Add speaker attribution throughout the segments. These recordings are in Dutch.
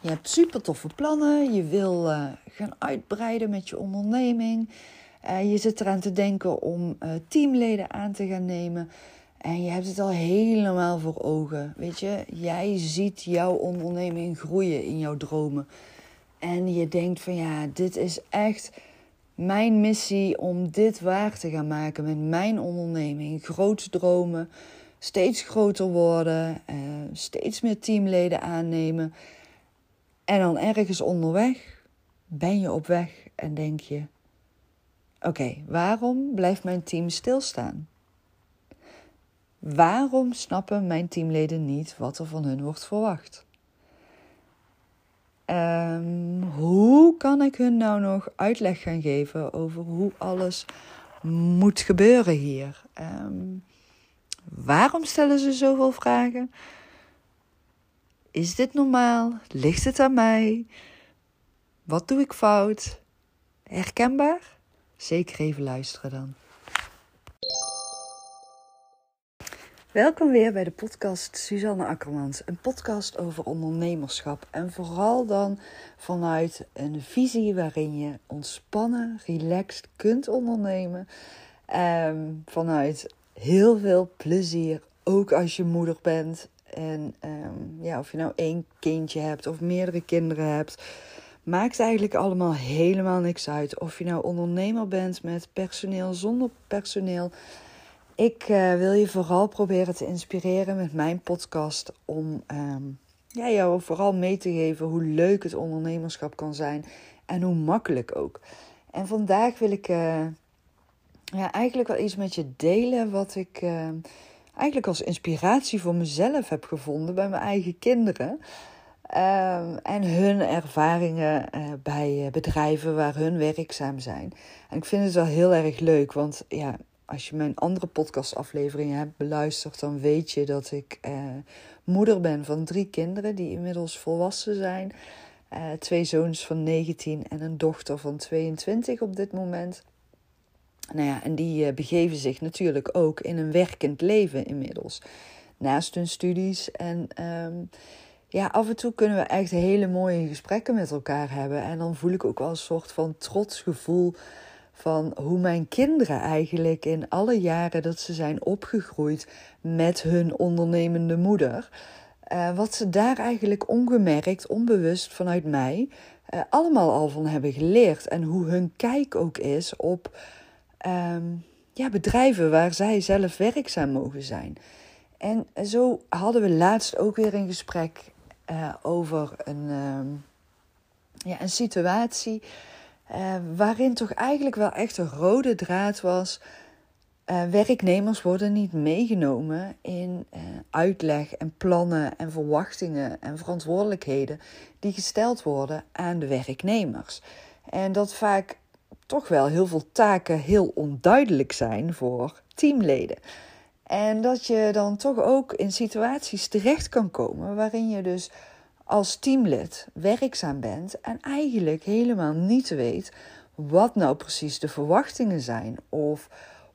Speaker 1: Je hebt super toffe plannen. Je wil uh, gaan uitbreiden met je onderneming. Uh, je zit eraan te denken om uh, teamleden aan te gaan nemen. En je hebt het al helemaal voor ogen. Weet je, jij ziet jouw onderneming groeien in jouw dromen. En je denkt van ja, dit is echt mijn missie om dit waar te gaan maken met mijn onderneming. Grote dromen, steeds groter worden, steeds meer teamleden aannemen. En dan ergens onderweg ben je op weg en denk je: oké, waarom blijft mijn team stilstaan? Waarom snappen mijn teamleden niet wat er van hun wordt verwacht? Um, hoe kan ik hun nou nog uitleg gaan geven over hoe alles moet gebeuren hier? Um, waarom stellen ze zoveel vragen? Is dit normaal? Ligt het aan mij? Wat doe ik fout? Herkenbaar? Zeker even luisteren dan. Welkom weer bij de podcast Suzanne Akkermans. Een podcast over ondernemerschap. En vooral dan vanuit een visie waarin je ontspannen, relaxed kunt ondernemen. Um, vanuit heel veel plezier, ook als je moeder bent. En um, ja, of je nou één kindje hebt of meerdere kinderen hebt. Maakt eigenlijk allemaal helemaal niks uit. Of je nou ondernemer bent met personeel, zonder personeel. Ik uh, wil je vooral proberen te inspireren met mijn podcast om um, ja, jou vooral mee te geven hoe leuk het ondernemerschap kan zijn en hoe makkelijk ook. En vandaag wil ik uh, ja, eigenlijk wel iets met je delen wat ik uh, eigenlijk als inspiratie voor mezelf heb gevonden bij mijn eigen kinderen. Uh, en hun ervaringen uh, bij bedrijven waar hun werkzaam zijn. En ik vind het wel heel erg leuk, want ja, als je mijn andere podcastafleveringen hebt beluisterd, dan weet je dat ik uh, moeder ben van drie kinderen die inmiddels volwassen zijn. Twee zoons van 19 en een dochter van 22 op dit moment. Nou ja, en die uh, begeven zich natuurlijk ook in een werkend leven inmiddels. Naast hun studies. En um, ja, af en toe kunnen we echt hele mooie gesprekken met elkaar hebben. En dan voel ik ook wel een soort van trots gevoel van hoe mijn kinderen eigenlijk in alle jaren dat ze zijn opgegroeid met hun ondernemende moeder, uh, wat ze daar eigenlijk ongemerkt, onbewust vanuit mij, uh, allemaal al van hebben geleerd. En hoe hun kijk ook is op um, ja, bedrijven waar zij zelf werkzaam mogen zijn. En zo hadden we laatst ook weer een gesprek uh, over een, um, ja, een situatie uh, waarin toch eigenlijk wel echt een rode draad was. Uh, werknemers worden niet meegenomen in uitleg en plannen en verwachtingen en verantwoordelijkheden die gesteld worden aan de werknemers. En dat vaak toch wel heel veel taken heel onduidelijk zijn voor teamleden. En dat je dan toch ook in situaties terecht kan komen waarin je dus als teamlid werkzaam bent en eigenlijk helemaal niet weet wat nou precies de verwachtingen zijn of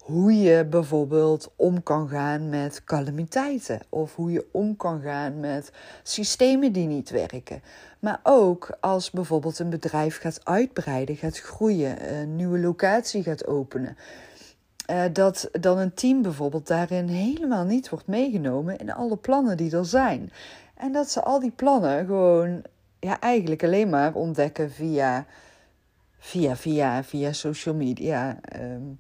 Speaker 1: hoe je bijvoorbeeld om kan gaan met calamiteiten of hoe je om kan gaan met systemen die niet werken. Maar ook als bijvoorbeeld een bedrijf gaat uitbreiden, gaat groeien, een nieuwe locatie gaat openen. Uh, dat dan een team bijvoorbeeld daarin helemaal niet wordt meegenomen in alle plannen die er zijn. En dat ze al die plannen gewoon ja, eigenlijk alleen maar ontdekken via, via, via, via social media. Um,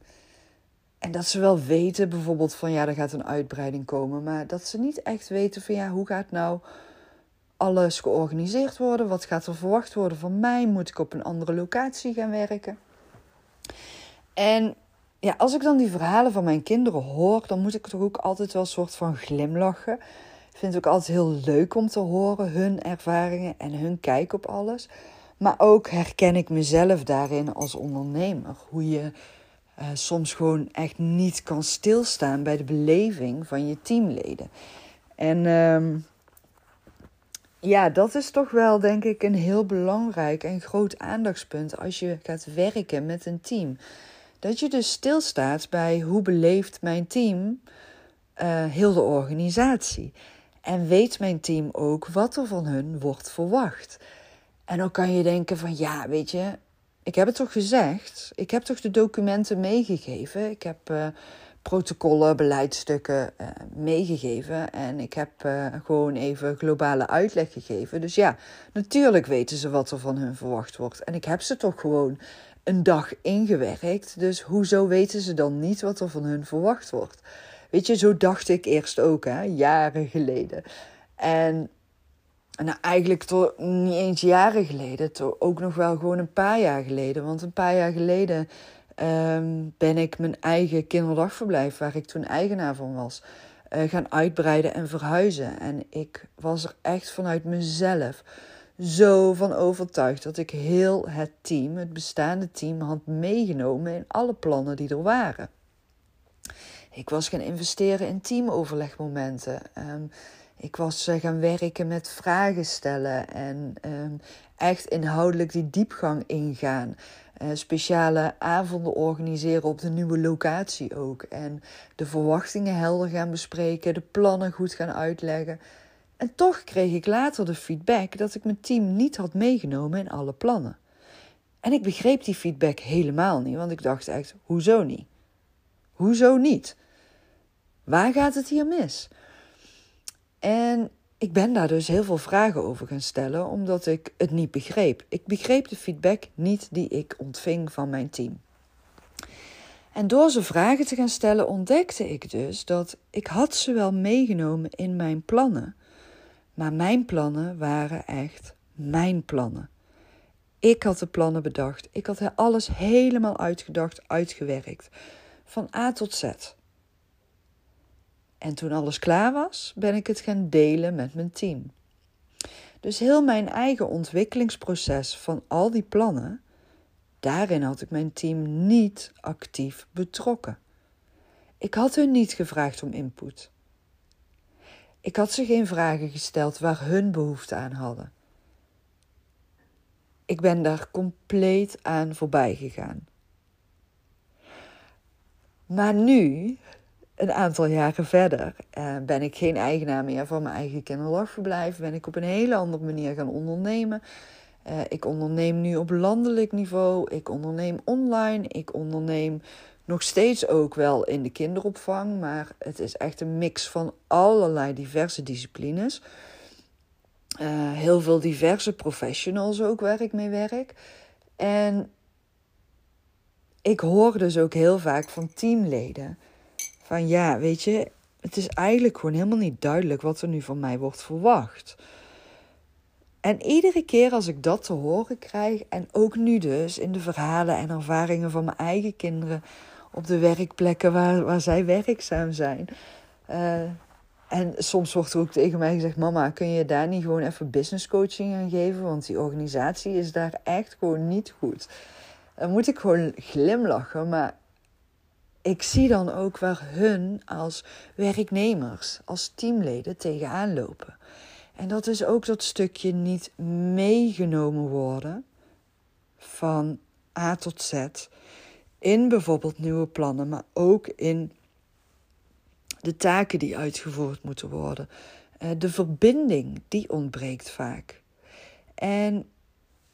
Speaker 1: en dat ze wel weten bijvoorbeeld van ja, er gaat een uitbreiding komen. Maar dat ze niet echt weten van ja, hoe gaat nou alles georganiseerd worden? Wat gaat er verwacht worden van mij? Moet ik op een andere locatie gaan werken? En ja, als ik dan die verhalen van mijn kinderen hoor, dan moet ik toch ook altijd wel een soort van glimlachen. Ik vind het ook altijd heel leuk om te horen hun ervaringen en hun kijk op alles. Maar ook herken ik mezelf daarin als ondernemer. Hoe je uh, soms gewoon echt niet kan stilstaan bij de beleving van je teamleden. En um, ja, dat is toch wel denk ik een heel belangrijk en groot aandachtspunt als je gaat werken met een team. Dat je dus stilstaat bij hoe beleeft mijn team uh, heel de organisatie. En weet mijn team ook wat er van hun wordt verwacht. En dan kan je denken van ja, weet je, ik heb het toch gezegd. Ik heb toch de documenten meegegeven. Ik heb uh, protocollen, beleidstukken uh, meegegeven. En ik heb uh, gewoon even globale uitleg gegeven. Dus ja, natuurlijk weten ze wat er van hun verwacht wordt. En ik heb ze toch gewoon een dag ingewerkt. Dus hoezo weten ze dan niet wat er van hun verwacht wordt? Weet je, zo dacht ik eerst ook, hè, jaren geleden. En nou, eigenlijk toch niet eens jaren geleden, toch ook nog wel gewoon een paar jaar geleden. Want een paar jaar geleden um, ben ik mijn eigen kinderdagverblijf, waar ik toen eigenaar van was, uh, gaan uitbreiden en verhuizen. En ik was er echt vanuit mezelf zo van overtuigd dat ik heel het team, het bestaande team, had meegenomen in alle plannen die er waren. Ik was gaan investeren in teamoverlegmomenten. Um, ik was uh, gaan werken met vragen stellen en um, echt inhoudelijk die diepgang ingaan. Uh, speciale avonden organiseren op de nieuwe locatie ook. En de verwachtingen helder gaan bespreken, de plannen goed gaan uitleggen. En toch kreeg ik later de feedback dat ik mijn team niet had meegenomen in alle plannen. En ik begreep die feedback helemaal niet, want ik dacht echt: hoezo niet? Hoezo niet? Waar gaat het hier mis? En ik ben daar dus heel veel vragen over gaan stellen, omdat ik het niet begreep. Ik begreep de feedback niet die ik ontving van mijn team. En door ze vragen te gaan stellen, ontdekte ik dus dat ik had ze wel meegenomen in mijn plannen. Maar mijn plannen waren echt mijn plannen. Ik had de plannen bedacht. Ik had alles helemaal uitgedacht, uitgewerkt. Van A tot Z. En toen alles klaar was, ben ik het gaan delen met mijn team. Dus heel mijn eigen ontwikkelingsproces van al die plannen, daarin had ik mijn team niet actief betrokken. Ik had hun niet gevraagd om input. Ik had ze geen vragen gesteld waar hun behoefte aan hadden. Ik ben daar compleet aan voorbij gegaan. Maar nu, een aantal jaren verder, eh, ben ik geen eigenaar meer van mijn eigen kinderdagverblijf. Ben ik op een hele andere manier gaan ondernemen. Uh, ik onderneem nu op landelijk niveau. Ik onderneem online. Ik onderneem nog steeds ook wel in de kinderopvang, maar het is echt een mix van allerlei diverse disciplines. Uh, heel veel diverse professionals ook waar ik mee werk. En ik hoor dus ook heel vaak van teamleden van ja, weet je, het is eigenlijk gewoon helemaal niet duidelijk wat er nu van mij wordt verwacht. En iedere keer als ik dat te horen krijg, en ook nu dus in de verhalen en ervaringen van mijn eigen kinderen, op de werkplekken waar, waar zij werkzaam zijn. Uh, en soms wordt er ook tegen mij gezegd: Mama, kun je daar niet gewoon even business coaching aan geven? Want die organisatie is daar echt gewoon niet goed. Dan moet ik gewoon glimlachen. Maar ik zie dan ook waar hun als werknemers, als teamleden tegenaan lopen. En dat is ook dat stukje niet meegenomen worden van A tot Z in bijvoorbeeld nieuwe plannen, maar ook in de taken die uitgevoerd moeten worden. Eh, de verbinding, die ontbreekt vaak. En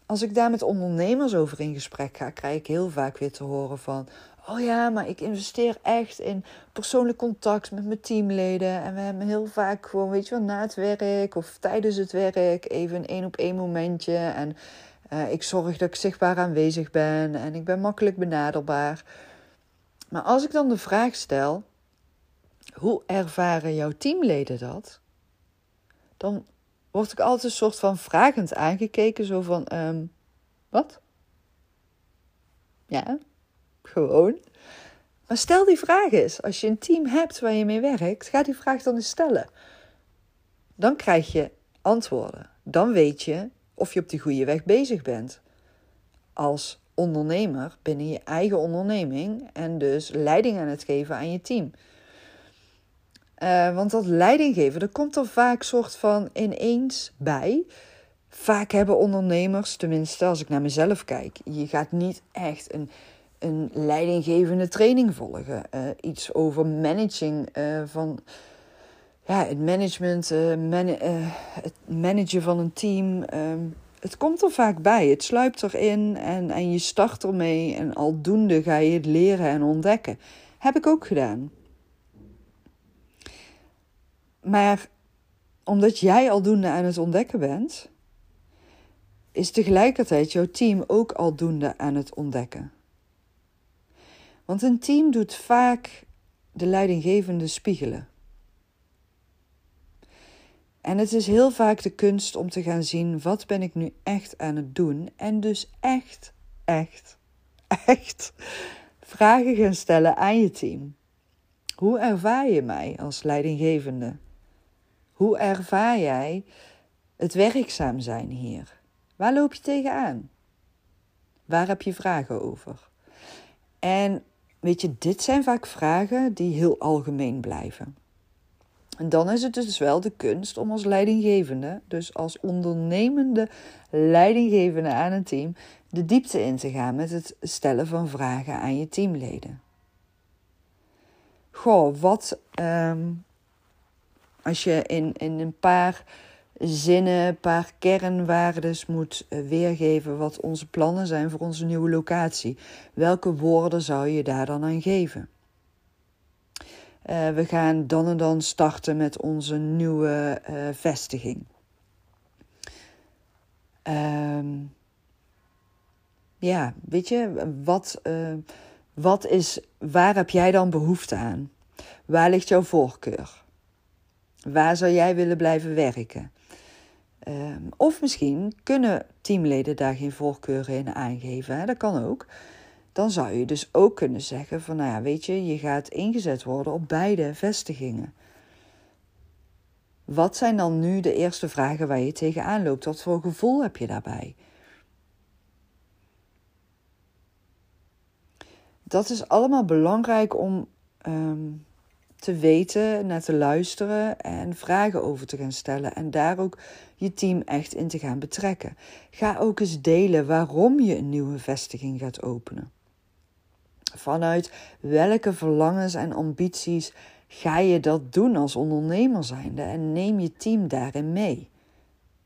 Speaker 1: als ik daar met ondernemers over in gesprek ga, krijg ik heel vaak weer te horen van... Oh ja, maar ik investeer echt in persoonlijk contact met mijn teamleden. En we hebben heel vaak gewoon, weet je wel, na het werk of tijdens het werk even een één op één momentje. En uh, ik zorg dat ik zichtbaar aanwezig ben en ik ben makkelijk benaderbaar. Maar als ik dan de vraag stel: hoe ervaren jouw teamleden dat? Dan word ik altijd een soort van vragend aangekeken, zo van: um, wat? Ja, gewoon. Maar stel die vraag eens. Als je een team hebt waar je mee werkt, ga die vraag dan eens stellen. Dan krijg je antwoorden. Dan weet je of je op die goede weg bezig bent. Als ondernemer binnen je eigen onderneming en dus leiding aan het geven aan je team. Uh, want dat leidinggeven, dat komt er vaak soort van ineens bij. Vaak hebben ondernemers, tenminste als ik naar mezelf kijk, je gaat niet echt een, een leidinggevende training volgen. Uh, iets over managing uh, van ja, het management, uh, het managen van een team. Ehm, het komt er vaak bij. Het sluipt erin en, en je start ermee. En aldoende ga je het leren en ontdekken. Heb ik ook gedaan. Maar omdat jij aldoende aan het ontdekken bent, is tegelijkertijd jouw team ook aldoende aan het ontdekken. Want een team doet vaak de leidinggevende spiegelen. En het is heel vaak de kunst om te gaan zien wat ben ik nu echt aan het doen. En dus echt, echt, echt vragen gaan stellen aan je team. Hoe ervaar je mij als leidinggevende? Hoe ervaar jij het werkzaam zijn hier? Waar loop je tegenaan? Waar heb je vragen over? En weet je, dit zijn vaak vragen die heel algemeen blijven. En dan is het dus wel de kunst om als leidinggevende, dus als ondernemende leidinggevende aan een team, de diepte in te gaan met het stellen van vragen aan je teamleden. Goh, wat um, als je in, in een paar zinnen, een paar kernwaardes moet eh, weergeven wat onze plannen zijn voor onze nieuwe locatie. Welke woorden zou je daar dan aan geven? Uh, we gaan dan en dan starten met onze nieuwe uh, vestiging. Um, ja, weet je, wat, wat is, waar heb jij dan behoefte aan? Waar ligt jouw voorkeur? Waar zou jij willen blijven werken? Um, of misschien kunnen teamleden daar geen voorkeuren in aangeven. Hè? Dat kan ook dan zou je dus ook kunnen zeggen van, nou ja, weet je, je gaat ingezet worden op beide vestigingen. Wat zijn dan nu de eerste vragen waar je tegenaan loopt? Wat voor gevoel heb je daarbij? Dat is allemaal belangrijk om um, te weten, naar te luisteren en vragen over te gaan stellen. En daar ook je team echt in te gaan betrekken. Ga ook eens delen waarom je een nieuwe vestiging gaat openen. Vanuit welke verlangens en ambities ga je dat doen als ondernemer zijnde en neem je team daarin mee?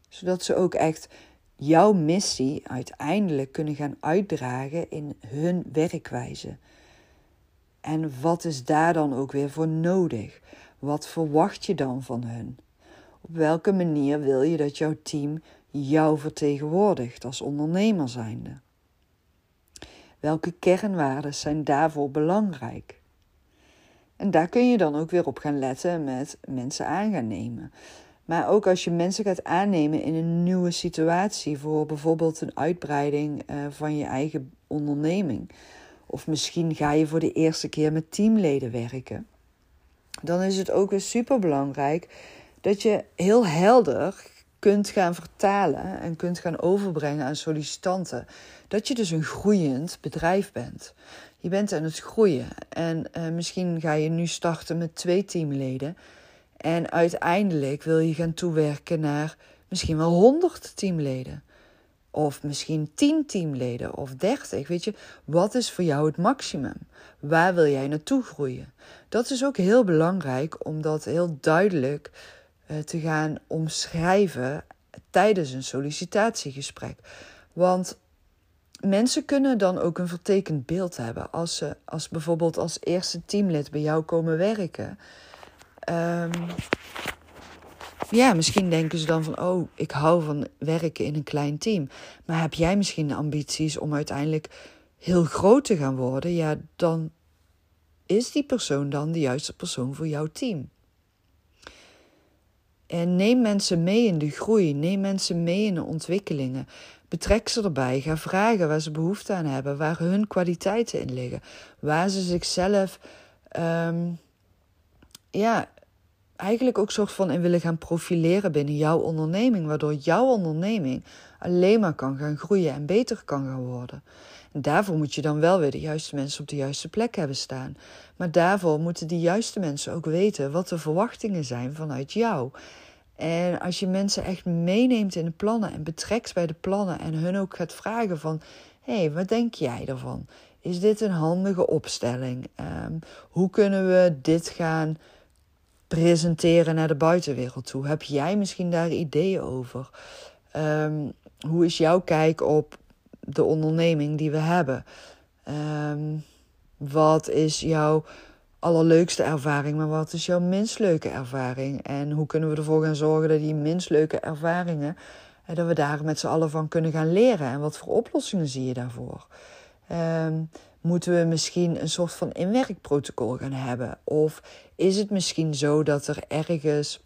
Speaker 1: Zodat ze ook echt jouw missie uiteindelijk kunnen gaan uitdragen in hun werkwijze. En wat is daar dan ook weer voor nodig? Wat verwacht je dan van hun? Op welke manier wil je dat jouw team jou vertegenwoordigt als ondernemer zijnde? Welke kernwaarden zijn daarvoor belangrijk? En daar kun je dan ook weer op gaan letten met mensen aan gaan nemen. Maar ook als je mensen gaat aannemen in een nieuwe situatie, voor bijvoorbeeld een uitbreiding uh, van je eigen onderneming. Of misschien ga je voor de eerste keer met teamleden werken. Dan is het ook weer super belangrijk dat je heel helder kunt gaan vertalen en kunt gaan overbrengen aan sollicitanten. Dat je dus een groeiend bedrijf bent. Je bent aan het groeien en uh, misschien ga je nu starten met twee teamleden. En uiteindelijk wil je gaan toewerken naar misschien wel 100 teamleden. Of misschien 10 teamleden of 30. Weet je, wat is voor jou het maximum? Waar wil jij naartoe groeien? Dat is ook heel belangrijk om dat heel duidelijk uh, te gaan omschrijven tijdens een sollicitatiegesprek. Want mensen kunnen dan ook een vertekend beeld hebben. Als ze als bijvoorbeeld als eerste teamlid bij jou komen werken. Um, ja, misschien denken ze dan van, oh, ik hou van werken in een klein team. Maar heb jij misschien de ambities om uiteindelijk heel groot te gaan worden? Ja, dan is die persoon dan de juiste persoon voor jouw team. En neem mensen mee in de groei, neem mensen mee in de ontwikkelingen. Betrek ze erbij. Ga vragen waar ze behoefte aan hebben, waar hun kwaliteiten in liggen, waar ze zichzelf, um, ja, eigenlijk ook soort van in willen gaan profileren binnen jouw onderneming, waardoor jouw onderneming alleen maar kan gaan groeien en beter kan gaan worden. En daarvoor moet je dan wel weer de juiste mensen op de juiste plek hebben staan. Maar daarvoor moeten die juiste mensen ook weten wat de verwachtingen zijn vanuit jou. En als je mensen echt meeneemt in de plannen en betrekt bij de plannen en hun ook gaat vragen van, hé, hey, wat denk jij ervan? Is dit een handige opstelling? Um, hoe kunnen we dit gaan presenteren naar de buitenwereld toe? Heb jij misschien daar ideeën over? Ehm, hoe is jouw kijk op de onderneming die we hebben? Ehm, wat is jouw allerleukste ervaring, maar wat is jouw minst leuke ervaring? En hoe kunnen we ervoor gaan zorgen dat die minst leuke ervaringen, eh, dat we daar met z'n allen van kunnen gaan leren? En wat voor oplossingen zie je daarvoor? Um, moeten we misschien een soort van inwerkprotocol gaan hebben? Of is het misschien zo dat er ergens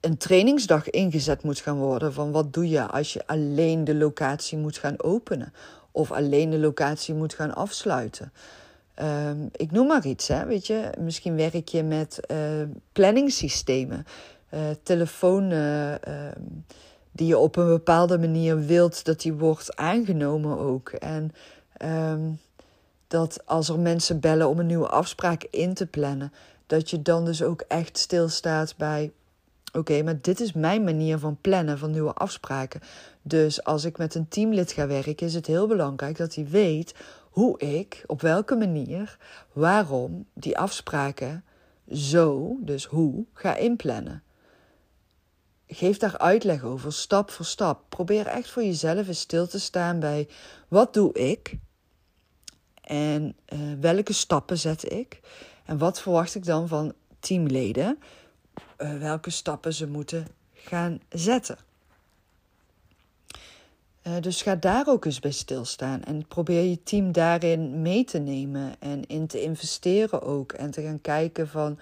Speaker 1: een trainingsdag ingezet moet gaan worden van wat doe je als je alleen de locatie moet gaan openen of alleen de locatie moet gaan afsluiten? Um, ik noem maar iets, hè, weet je. Misschien werk je met uh, planningssystemen, uh, telefoon ehm, die je op een bepaalde manier wilt dat die wordt aangenomen ook. En um, dat als er mensen bellen om een nieuwe afspraak in te plannen, dat je dan dus ook echt stilstaat bij. Oké, maar dit is mijn manier van plannen van nieuwe afspraken. Dus als ik met een teamlid ga werken, is het heel belangrijk dat hij weet hoe ik, op welke manier, waarom die afspraken zo, dus hoe, ga inplannen. Geef daar uitleg over, stap voor stap. Probeer echt voor jezelf eens stil te staan bij wat doe ik en uh, welke stappen zet ik en wat verwacht ik dan van teamleden, uh, welke stappen ze moeten gaan zetten. Uh, dus ga daar ook eens bij stilstaan en probeer je team daarin mee te nemen en in te investeren ook. En te gaan kijken van,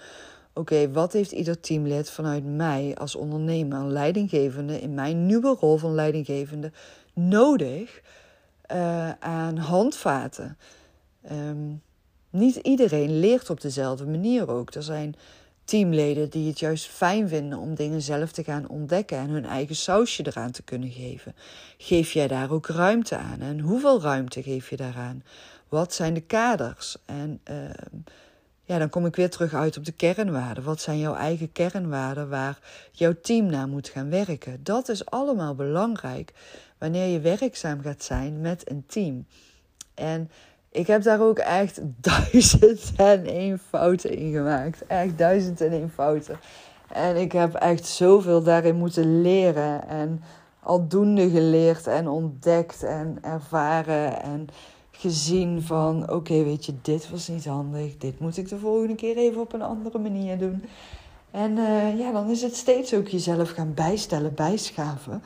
Speaker 1: oké, wat heeft ieder teamlid vanuit mij als ondernemer, leidinggevende, in mijn nieuwe rol van leidinggevende, nodig uh, aan handvaten? Um, niet iedereen leert op dezelfde manier ook. Er zijn teamleden die het juist fijn vinden om dingen zelf te gaan ontdekken en hun eigen sausje eraan te kunnen geven. Geef jij daar ook ruimte aan? En hoeveel ruimte geef je daaraan? Wat zijn de kaders? En uh, ja, dan kom ik weer terug uit op de kernwaarden. Wat zijn jouw eigen kernwaarden waar jouw team naar moet gaan werken? Dat is allemaal belangrijk wanneer je werkzaam gaat zijn met een team. En ik heb daar ook echt duizend en één fouten in gemaakt. Echt duizend en één fouten. En ik heb echt zoveel daarin moeten leren. En aldoende geleerd en ontdekt en ervaren. En gezien van: oké, weet je, dit was niet handig. Dit moet ik de volgende keer even op een andere manier doen. En uh, ja, dan is het steeds ook jezelf gaan bijstellen, bijschaven.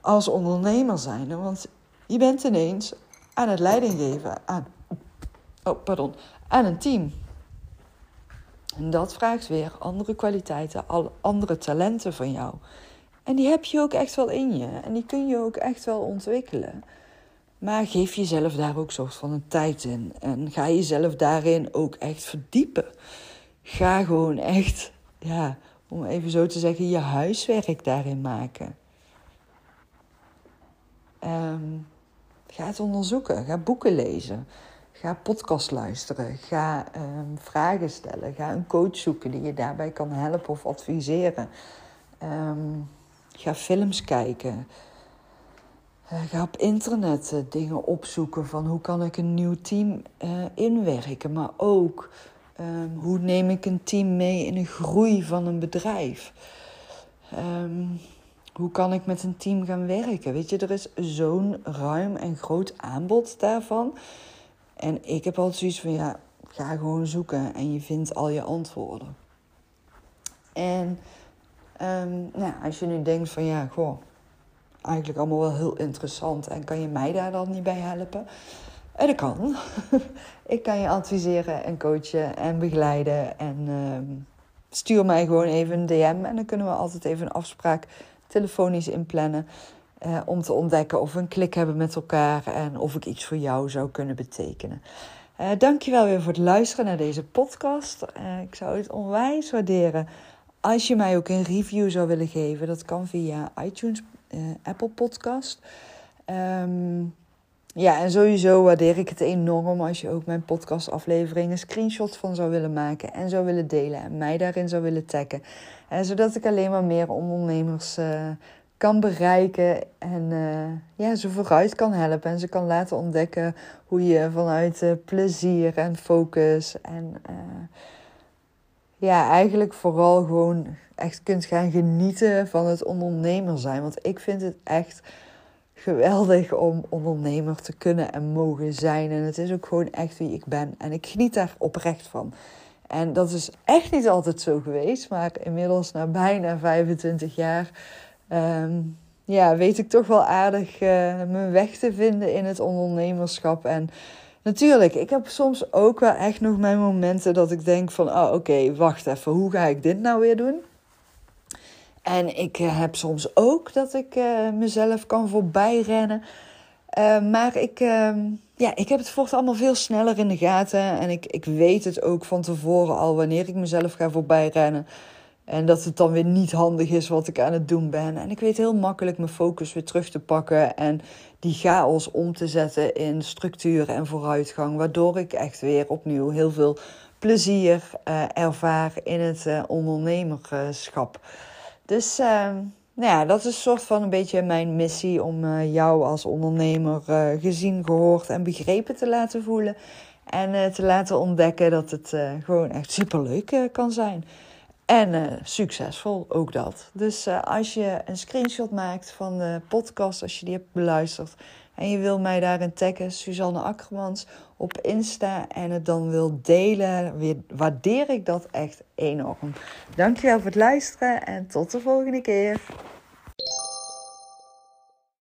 Speaker 1: Als ondernemer zijn. Want je bent ineens aan het leiding geven aan oh, pardon, aan een team. En dat vraagt weer andere kwaliteiten, andere talenten van jou. En die heb je ook echt wel in je. En die kun je ook echt wel ontwikkelen. Maar geef jezelf daar ook soort van een tijd in. En ga jezelf daarin ook echt verdiepen. Ga gewoon echt, ja, om even zo te zeggen, je huiswerk daarin maken. Um, ga het onderzoeken. Ga boeken lezen. Ga podcast luisteren. Ga um, vragen stellen. Ga een coach zoeken die je daarbij kan helpen of adviseren. Um, ga films kijken. Uh, ga op internet uh, dingen opzoeken van hoe kan ik een nieuw team uh, inwerken. Maar ook um, hoe neem ik een team mee in een groei van een bedrijf. hoe kan ik met een team gaan werken? Weet je, er is zo'n ruim en groot aanbod daarvan. En ik heb altijd zoiets van, ja, ga gewoon zoeken en je vindt al je antwoorden. En um, nou, als je nu denkt van, ja, goh, eigenlijk allemaal wel heel interessant en kan je mij daar dan niet bij helpen? En dat kan. ik kan je adviseren en coachen en begeleiden. En um, stuur mij gewoon even een DM en dan kunnen we altijd even een afspraak telefonisch inplannen. Uh, om te ontdekken of we een klik hebben met elkaar en of ik iets voor jou zou kunnen betekenen. Uh, dankjewel weer voor het luisteren naar deze podcast. Uh, ik zou het onwijs waarderen als je mij ook een review zou willen geven. Dat kan via iTunes, Apple Podcast. Um, ja, en sowieso waardeer ik het enorm als je ook mijn podcastafleveringen screenshots van zou willen maken en zou willen delen en mij daarin zou willen taggen. En zodat ik alleen maar meer ondernemers kan bereiken en ja, ze vooruit kan helpen en ze kan laten ontdekken hoe je vanuit plezier en focus en ja, eigenlijk vooral gewoon echt kunt gaan genieten van het ondernemer zijn. Want ik vind het echt geweldig om ondernemer te kunnen en mogen zijn. En het is ook gewoon echt wie ik ben. En ik geniet daar oprecht van. En dat is echt niet altijd zo geweest. Maar inmiddels na bijna 25 jaar... Ehm, ja, weet ik toch wel aardig uh, mijn weg te vinden in het ondernemerschap. En natuurlijk, ik heb soms ook wel echt nog mijn momenten dat ik denk van... Oh, oké, wacht even, hoe ga ik dit nou weer doen? En ik eh, heb soms ook dat ik uh, mezelf kan voorbijrennen. Uh, maar ik, uh, ja, ik heb het voort allemaal veel sneller in de gaten. En ik, ik weet het ook van tevoren al wanneer ik mezelf ga voorbijrennen. En dat het dan weer niet handig is wat ik aan het doen ben. En ik weet heel makkelijk mijn focus weer terug te pakken. En die chaos om te zetten in structuur en vooruitgang. Waardoor ik echt weer opnieuw heel veel plezier ervaar in het ondernemerschap. Dus uh, nou ja, dat is een soort van een beetje mijn missie om uh, jou als ondernemer uh, gezien, gehoord en begrepen te laten voelen. En eh, te laten ontdekken dat het gewoon echt superleuk kan zijn. En succesvol, ook dat. Dus als je een screenshot maakt van de podcast, als je die hebt beluisterd en je wil mij daarin taggen, Suzanne Akkermans op Insta en het dan wil delen, waardeer ik dat echt enorm. Dankjewel voor het luisteren en tot de volgende keer.